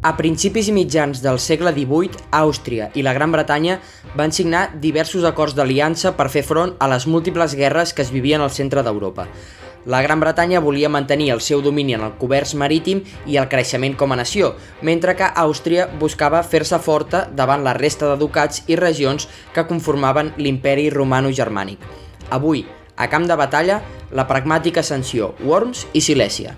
A principis i mitjans del segle XVIII, Àustria i la Gran Bretanya van signar diversos acords d'aliança per fer front a les múltiples guerres que es vivien al centre d'Europa. La Gran Bretanya volia mantenir el seu domini en el comerç marítim i el creixement com a nació, mentre que Àustria buscava fer-se forta davant la resta de ducats i regions que conformaven l'imperi romano-germànic. Avui, a camp de batalla, la pragmàtica sanció Worms i Silèsia.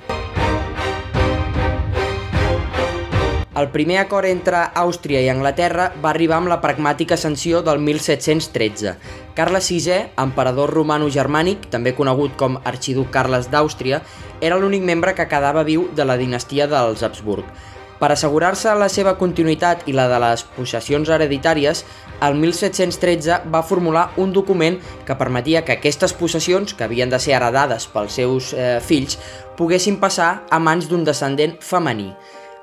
El primer acord entre Àustria i Anglaterra va arribar amb la pragmàtica sanció del 1713. Carles VI, emperador romano-germànic, també conegut com arxiduc Carles d'Àustria, era l'únic membre que quedava viu de la dinastia dels Habsburg. Per assegurar-se la seva continuïtat i la de les possessions hereditàries, el 1713 va formular un document que permetia que aquestes possessions, que havien de ser heredades pels seus eh, fills, poguessin passar a mans d'un descendent femení.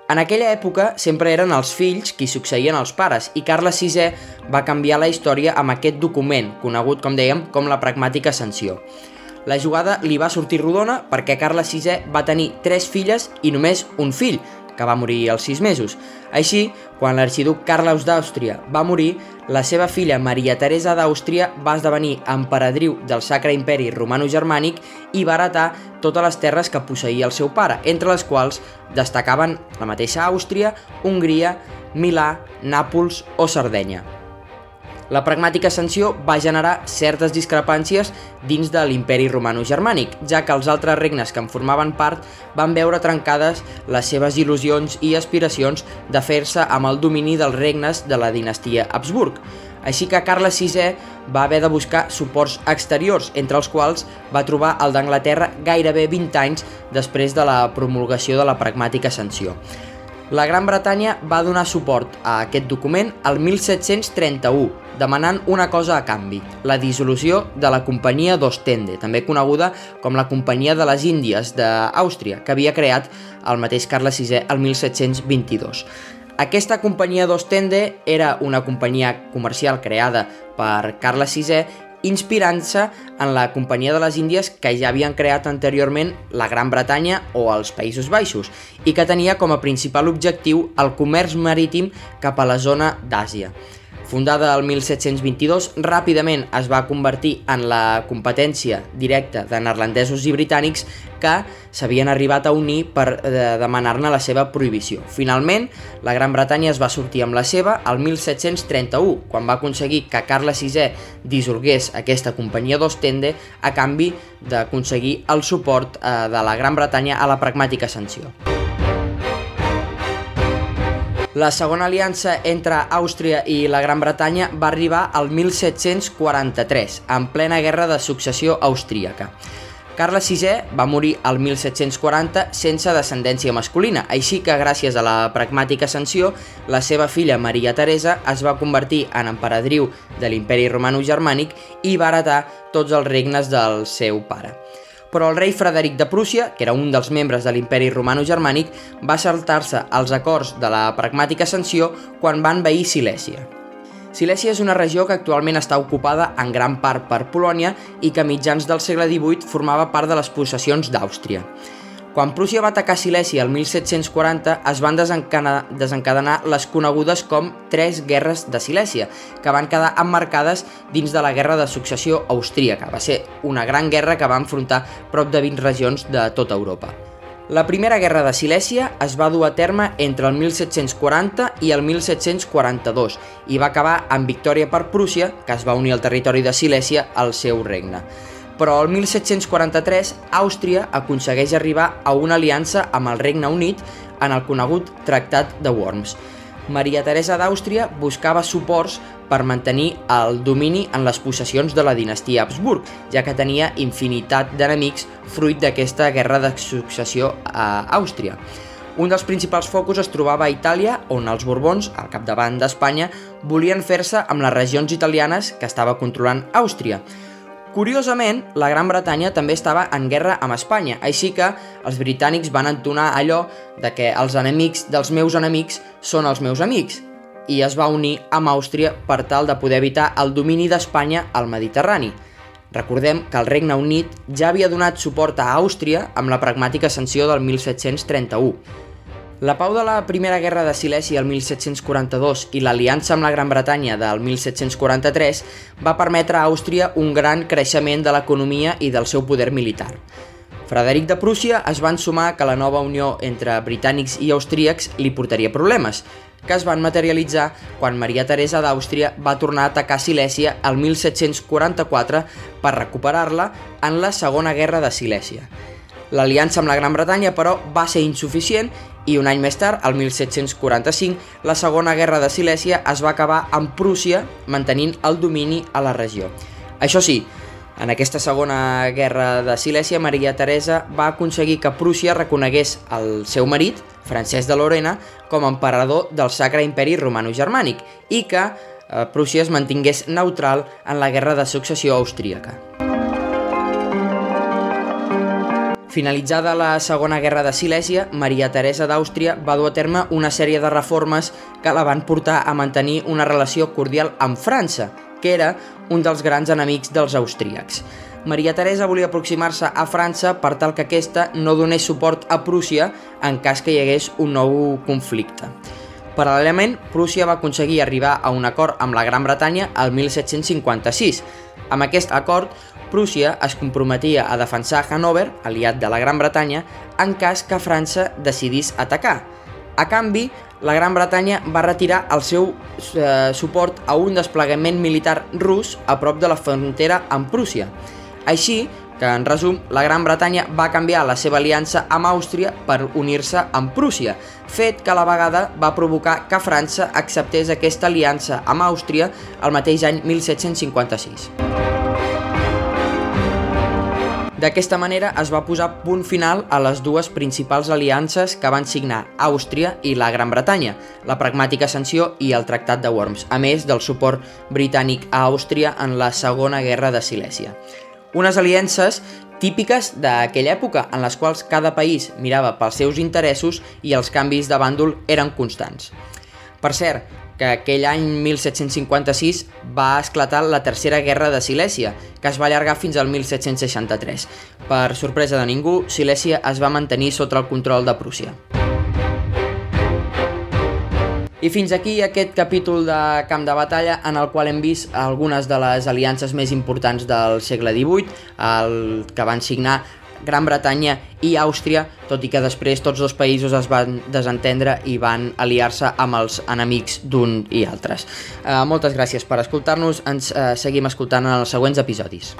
En aquella època sempre eren els fills qui succeïen als pares i Carles VI va canviar la història amb aquest document, conegut, com dèiem, com la pragmàtica sanció. La jugada li va sortir rodona perquè Carles VI va tenir tres filles i només un fill, que va morir als sis mesos. Així, quan l'arxiduc Carles d'Àustria va morir, la seva filla Maria Teresa d'Àustria va esdevenir emperadriu del Sacre Imperi Romano-Germànic i va heretar totes les terres que posseïa el seu pare, entre les quals destacaven la mateixa Àustria, Hongria, Milà, Nàpols o Sardenya. La pragmàtica sanció va generar certes discrepàncies dins de l'imperi romano-germànic, ja que els altres regnes que en formaven part van veure trencades les seves il·lusions i aspiracions de fer-se amb el domini dels regnes de la dinastia Habsburg. Així que Carles VI va haver de buscar suports exteriors, entre els quals va trobar el d'Anglaterra gairebé 20 anys després de la promulgació de la pragmàtica sanció. La Gran Bretanya va donar suport a aquest document el 1731, demanant una cosa a canvi, la dissolució de la Companyia d'Ostende, també coneguda com la Companyia de les Índies d'Àustria, que havia creat el mateix Carles VI el 1722. Aquesta companyia d'Ostende era una companyia comercial creada per Carles VI inspirant-se en la Companyia de les Índies que ja havien creat anteriorment la Gran Bretanya o els Països Baixos i que tenia com a principal objectiu el comerç marítim cap a la zona d'Àsia. Fundada el 1722, ràpidament es va convertir en la competència directa de neerlandesos i britànics que s'havien arribat a unir per eh, demanar-ne la seva prohibició. Finalment, la Gran Bretanya es va sortir amb la seva el 1731, quan va aconseguir que Carles VI dissolgués aquesta companyia d'Ostende a canvi d'aconseguir el suport eh, de la Gran Bretanya a la pragmàtica sanció. La segona aliança entre Àustria i la Gran Bretanya va arribar al 1743, en plena guerra de successió austríaca. Carles VI va morir al 1740 sense descendència masculina, així que gràcies a la pragmàtica sanció, la seva filla Maria Teresa es va convertir en emperadriu de l'imperi romano-germànic i va heretar tots els regnes del seu pare però el rei Frederic de Prússia, que era un dels membres de l'imperi romano-germànic, va saltar-se els acords de la pragmàtica sanció quan van veir Silèsia. Silèsia és una regió que actualment està ocupada en gran part per Polònia i que a mitjans del segle XVIII formava part de les possessions d'Àustria. Quan Prússia va atacar Silèsia el 1740 es van desencadenar les conegudes com Tres Guerres de Silèsia, que van quedar emmarcades dins de la Guerra de Successió Austríaca. Va ser una gran guerra que va enfrontar prop de 20 regions de tota Europa. La Primera Guerra de Silèsia es va dur a terme entre el 1740 i el 1742 i va acabar amb victòria per Prússia, que es va unir al territori de Silèsia al seu regne però el 1743 Àustria aconsegueix arribar a una aliança amb el Regne Unit en el conegut Tractat de Worms. Maria Teresa d'Àustria buscava suports per mantenir el domini en les possessions de la dinastia Habsburg, ja que tenia infinitat d'enemics fruit d'aquesta guerra de successió a Àustria. Un dels principals focus es trobava a Itàlia, on els Borbons, al capdavant d'Espanya, volien fer-se amb les regions italianes que estava controlant Àustria, Curiosament, la Gran Bretanya també estava en guerra amb Espanya, així que els britànics van entonar allò de que els enemics dels meus enemics són els meus amics, i es va unir amb Àustria per tal de poder evitar el domini d'Espanya al Mediterrani. Recordem que el Regne Unit ja havia donat suport a Àustria amb la pragmàtica sanció del 1731. La pau de la Primera Guerra de Silèsia el 1742 i l'aliança amb la Gran Bretanya del 1743 va permetre a Àustria un gran creixement de l'economia i del seu poder militar. Frederic de Prússia es va ensumar que la nova unió entre britànics i austríacs li portaria problemes, que es van materialitzar quan Maria Teresa d'Àustria va tornar a atacar Silèsia el 1744 per recuperar-la en la Segona Guerra de Silèsia. L'aliança amb la Gran Bretanya, però, va ser insuficient i un any més tard, el 1745, la Segona Guerra de Silèsia es va acabar amb Prússia mantenint el domini a la regió. Això sí, en aquesta segona guerra de Silèsia, Maria Teresa va aconseguir que Prússia reconegués el seu marit, Francesc de Lorena, com a emperador del Sacre Imperi Romano-Germànic i que eh, Prússia es mantingués neutral en la guerra de successió austríaca. Finalitzada la Segona Guerra de Silèsia, Maria Teresa d'Àustria va dur a terme una sèrie de reformes que la van portar a mantenir una relació cordial amb França, que era un dels grans enemics dels austríacs. Maria Teresa volia aproximar-se a França per tal que aquesta no donés suport a Prússia en cas que hi hagués un nou conflicte. Paral·lelament, Prússia va aconseguir arribar a un acord amb la Gran Bretanya el 1756. Amb aquest acord, Prússia es comprometia a defensar Hanover, aliat de la Gran Bretanya, en cas que França decidís atacar. A canvi, la Gran Bretanya va retirar el seu eh, suport a un desplegament militar rus a prop de la frontera amb Prússia. Així que, en resum, la Gran Bretanya va canviar la seva aliança amb Àustria per unir-se amb Prússia, fet que a la vegada va provocar que França acceptés aquesta aliança amb Àustria el mateix any 1756. D'aquesta manera es va posar punt final a les dues principals aliances que van signar Àustria i la Gran Bretanya, la pragmàtica sanció i el Tractat de Worms, a més del suport britànic a Àustria en la Segona Guerra de Silèsia. Unes aliances típiques d'aquella època, en les quals cada país mirava pels seus interessos i els canvis de bàndol eren constants. Per cert, que aquell any 1756 va esclatar la Tercera Guerra de Silèsia, que es va allargar fins al 1763. Per sorpresa de ningú, Silèsia es va mantenir sota el control de Prússia. I fins aquí aquest capítol de Camp de Batalla en el qual hem vist algunes de les aliances més importants del segle XVIII, el que van signar Gran Bretanya i Àustria, tot i que després tots dos països es van desentendre i van aliar-se amb els enemics d'un i altres. Eh, moltes gràcies per escoltar-nos, ens eh, seguim escoltant en els següents episodis.